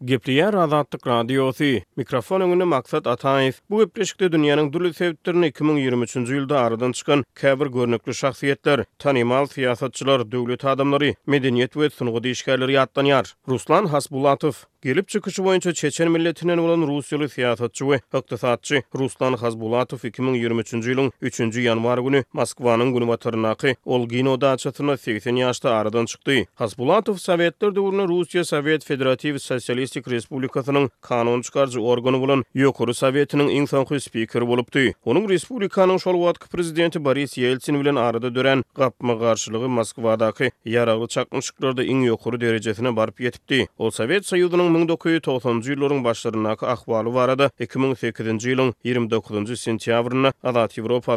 Gepleýär Azatlyk Radiosy, Mikrofon öňünde Maksat Ataýew. Bu gepleşikde dünýäniň dürli sebitlerinde iki müň ýigrimi üçünji ýylda aradan çykan käbir görnükli şahsyýetler, tanymal syýasatçylar, döwlet adamlary, medeniýet we sungat işgärleri ýatlanýar. Ruslan Hasbulatow. Gelip çykyşy boýunça çeçen milletinden bolan russiýaly syýasatçy we ykdysatçy Ruslan Hasbulatow iki müň ýigrimi üçünji ýylyň üçünji ýanwar güni Moskwanyň günbataryndaky Olgino daçasynda segsen ýaşda aradan çykdy. Hasbulatow sowetler döwründe Russiýa Sowet Federatiw Sosialistik Respublikasynyň kanun çykaryjy organy bolan Ýokary Sowetiniň iň soňky spikeri bolupdy. Onuň respublikanyň şol wagtky prezidenti Boris Ýeltsin bilen arada dörän gapma-garşylygy Moskwadaky ýaragly çaknyşyklarda iň ýokary derejesine baryp ýetipdi. Ol Sowet Soýuzynyň müň dokuz ýüz togsanjy ýyllaryň başlaryndaky ahwaly barada iki müň sekizinji ýylyň ýigrimi dokuzynjy sentýabrynda Azat Ýewropa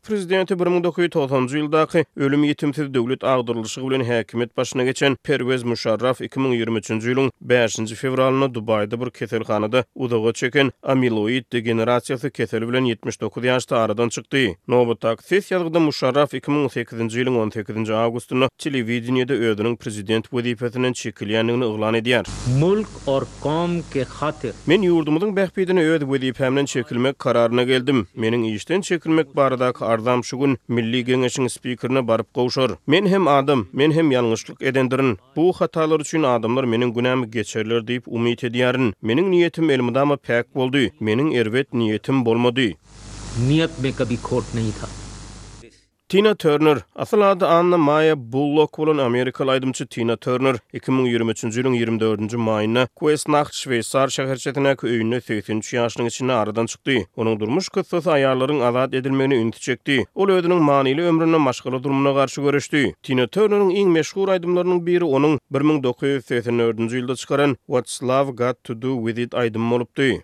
Prezidenti bir müň dokuz ýüz togsanjy ýyldaky ölüm ýetimsiz döwlet agdarylyşygy bilen häkimiýet başyna geçen Perwez Muşarraf iki müň ýigrimi üçünji ýylyň bäşinji fewralynda Dubaýda bir keselhanada uzaga çeken amiloid degenerasiýasy keseli bilen ýetmiş dokuz ýaşda aradan çykdy. Nobatdaky ses ýazgyda Muşarraf iki müň sekizinji ýylyň on sekizinji awgustynda telewideniýede özüniň prezident wezipesinden çekilýändigini yglan edýär. Mulk और कौम के खातिर। Men ýurdumyzyň bähbidine öz wezipämden çekilmek kararyna geldim. Meniň işden çekilmek baradaky arzam şu gün Milli Geňeşiň spikerine baryp gowşar. Men hem adam, men hem ýalňyşlyk edendirin. Bu hatalar üçin adamlar meniň günämi geçerler diýip umyt edýärin. Meniň niýetim elmydama päk boldy. Meniň erbet niýetim bolmady. Niyet me kabhi khot nahi tha. Tina Törner, asyl ady Anna Maýa Bullok bolan amerikaly aýdymçy Tina Törner iki müň ýigrimi üçünji ýylyň ýigrimi dördünji maýynda Kuesnacht şweýsar şäherçesindäki öýünde segsen üç ýaşynyň içinde aradan çykdy. Onuň durmuş kyssasy aýallaryň azat edilmegine ünsi çekdi. Ol özüniň manyly ömründe maşgala zulmuna garşy göreşdi. Tina Törneriň iň meşhur aýdymlarynyň biri onuň bir müň dokuz ýüz segsen dördünji ýylda çykaran What's Love Got to Do with It aýdymy bolupdy.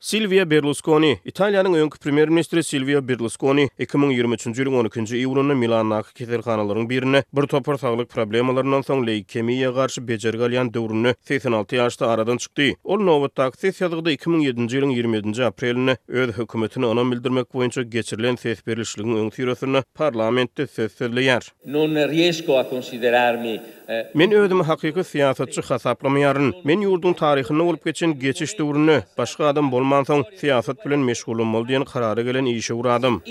Silwio Berluskoni, Italiýanyň öňki premýer-ministri Silwio Berluskoni iki müň ýigrimi üçünji ýylyň on ikinji iýulynda Milandaky keselhanalaryň birinde bir topar saglyk problemalaryndan soň leýkemiýa garşy bejergi alýan döwründe segsen alty ýaşda aradan çykdy. Ol nobatdaky ses ýazgyda iki müň ýedinji ýylyň ýigrimi ýedinji aprelinde öz hökümetine ynam bildirmek boýunça geçirilen ses berilişligiň öňüsyrasynda parlamentde söz sözleýär. Men özümi hakyky syýasatçy hasaplamaýaryn. Men ýurduň taryhynda bolup geçen geçiş döwründe, başga adam bolmansoň, syýasat bilen meşgullanmaly diýen karara gelen işewür adam.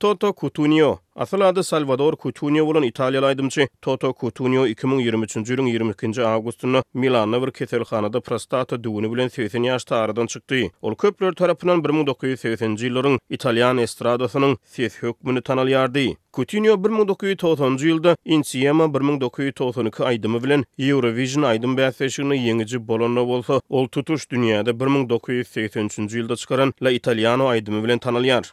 Toto Kutunio, asyl ady Salwador Kutunio bolan italiýaly aýdymçy, Toto Kutunýo iki müň ýigrimi üçünji ýylyň ýigrimi ikinji awgustynda Milanda bir keselhanada prostata düwüni bilen segsen ýaşda aradan çykdy. Ol köpler tarapyndan bir müň dokuz ýüz segsenji ýyllaryň italýan estradasynyň sesi hökmünde tanalýardy. Kutunýo bir müň dokuz ýüz togsanjy ýylda Insiema bir müň dokuz ýüz togsan iki aýdymy bilen Eurovision aýdym bäsleşiginde ýeňiji bolanda bolsa, ol tutuş dünýäde bir müň dokuz ýüz segsen üçünji ýylda çykaran La Italiano aýdymy bilen tanalýar.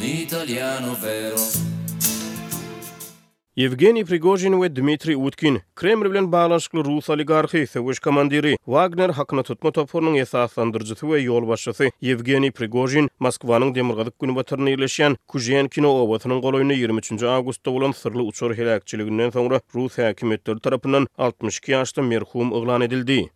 Ni italiano vero. Ýewgeniý Prigožin we Dmitriý Utkin, Kreml bilen baglanyşykly rus oligarhy, söweş komandiri, Wagner hakynatutma toparynyň esaslandyryjysy we ýolbaşçysy Ýewgeniý Prigožin Moskwanyň demirgazyk-günbatarynda ýerleşýän Kuženkino obasynyň golaýynda ýigrimi üçünji awgustda bolan syrly uçar heläkçiliginden soňra rus häkimiýetleri tarapyndan altmyş iki ýaşly merhum yglan edildi.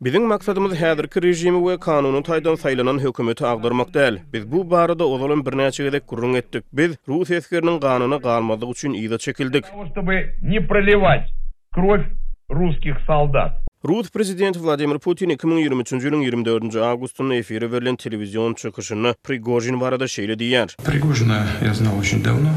Biziň maksadymyz häzirki režimi we kanuny taýdan saýlanan hökümeti agdarmak däl. Biz bu barada ozalam birnäçe gezek gürrüň etdik. Biz rus esgeriniň ganyny galmazlyk üçin yza çekildik. Rus prezidenti Wladimir Putin iki müň ýigrimi üçünji ýylyň ýigrimi dördünji awgustynda efire berlen telewizion çykyşynda Prigožin barada şeýle diýýär, Prigožina ýazmak üçin dawno.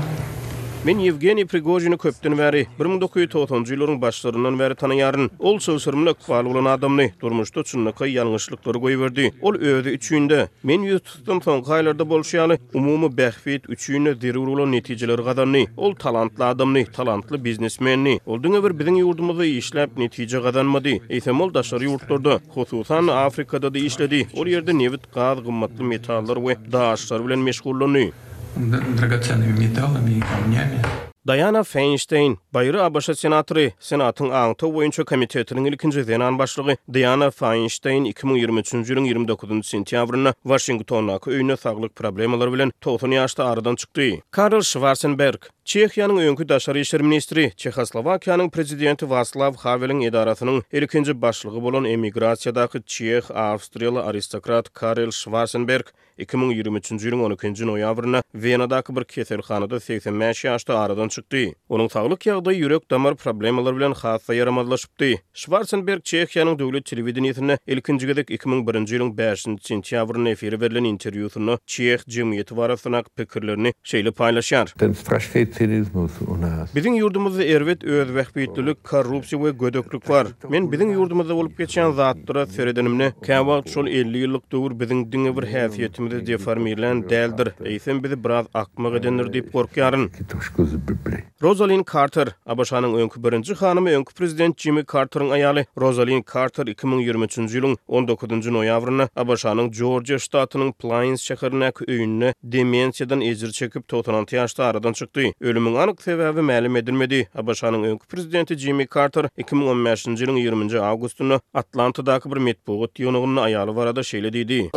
Men Ýewgeniý Prigožini köpden bäri, bir müň dokuz ýüz togsanjy ýyllaryň başlaryndan bäri tanaýaryn. Ol çylşyrymly ykbaly bolan adamdy, durmuşda çynlakaý ýalňyşlyklary goýberdi. Ol özi üçin-de, men ýüz tutdum soňky aýlarda bolşy ýaly, umumy bähbit üçin-de zerur bolan netijeleri gazandy. Ol talantly adamdy, talantly biznesmendi. Ol diňe bir biziň ýurdumyzda işläp netije gazanmady, eýsem ol daşary ýurtlarda, hususan-da Afrikada-da işledi, ol ýerde nebit, gaz, gymmatly metallar we daşlar bilen meşgullandy. dragocennymi metalami i kamnyami. Daýana Feýnşteýn, Baýry ABŞ senatory, Senatyň aňtaw boýunça komitetiniň ilkinji zenan başlygy Diana Faýnşteýn iki müň ýigrimi üçünji ýylyň ýigrimi dokuzynjy sentýabrynda Waşingtondaky öýünde saglyk problemalary bilen togsan ýaşda aradan çykdy. Karl Şwarsenberg, Çehiýanyň öňki daşary işler ministri, Çehoslowakiýanyň prezidenti Waslaw Haweliň edarasynyň ilkinji başlygy bolan emigrasiýadaky çeh, awstriýaly aristokrat Karel Şwarsenberg iki müň ýigrimi üçünji ýylyň on ikinji noýabrynda Wenadaky bir keselhanada segsen bäş ýaşda aradan çykdy. Onuň saglyk ýagdaýy ýürek-damar problemalary bilen has-da ýaramazlaşypdy. Şwarsenberg Çehiýanyň döwlet telewideniýesinde ilkinji gezek iki müň birinji ýylyň bäşinji sentýabrynda efire berlen interwýusynda çeh jemgyýeti barasyndaky pikirlerini şeýle paýlaşýar, Ten strasny cynizmus u nas. Biziň ýurdumyzda erbet özbähbitlilik, korrupsiýa we gödeklik bar. Men biziň ýurdumyzda bolup geçýän zatlara seredenimde, käwagt şol elli ýyllyk döwür biziň diňe bir häsiýetimizi deformirlän däldir, eýsem bizi biraz akmak edendir diýip gorkýaryn. Rozalin Karter, ABŞ-nyň öňki birinji hanymy, öňki prezident Jimmi Karteriň aýaly Rozalin Karter iki müň ýigrimi üçünji ýylyň on dokuzynjy noýabrynda ABŞ-nyň Jorjiýa ştatynyň Plains şäherindäki öýünde demensiýadan ejir çekip, togsan alty ýaşda aradan çykdy. Ölümiň anyk sebäbi mälim edilmedi. ABŞ-nyň öňki prezidenti Jimmi Karter iki müň on bäşinji ýylyň ýigriminji awgustynda Atlantadaky bir metbugat ýygnagynda aýaly barada şeýle diýdi,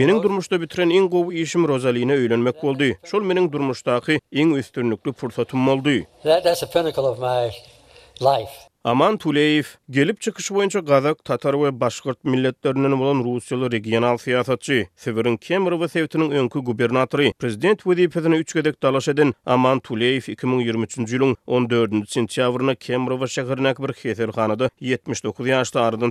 Meniň durmuşda bitiren iň gowy işim Rozaline öýlenmek boldy. Şol meniň durmuşdaky iň üstünlikli pursatym boldy. That that's a pinnacle of my life. Aman Tuleýew, gelip çykyşy boýunça gazak, tatar we başgyrt milletlerinden bolan russiýaly regional syýasatçy, Sibiriň Kemrowo sebitiniň öňki gubernatory, prezident wezipesine üç gezek dalaş eden Aman Tuleýew iki müň ýigrimi üçünji ýylyň on dördünji sentýabrynda Kemrowo şäherindäki bir heselhanada ýetmiş dokuz ýaşda aradan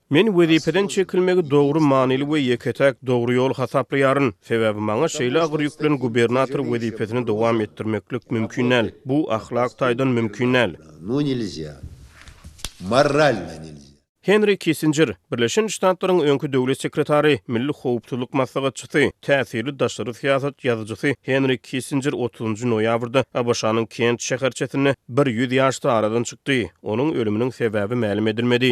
Men wezipeden çekilmegi dogry manyly we ýeke-täk dogry ýol hasaplaýaryn. Sebäbi maňa şeýle agyr ýük bilen gubernator wezipesini dowam etdirmeklik mümkin däl. Bu ahlak taýdan mümkin däl. Henri Kissinjer, Birleşen Ştatlaryň öňki döwlet sekretary, milli howpsuzlyk maslahatçysy, täsirli daşary syýasat ýazyjysy Henri Kissinjer otuzynjy noýabrda ABŞ-nyň Kent şäherçesinde bir ýüz ýaşda aradan çykdy. Onuň ölüminiň sebäbi mälim edilmedi.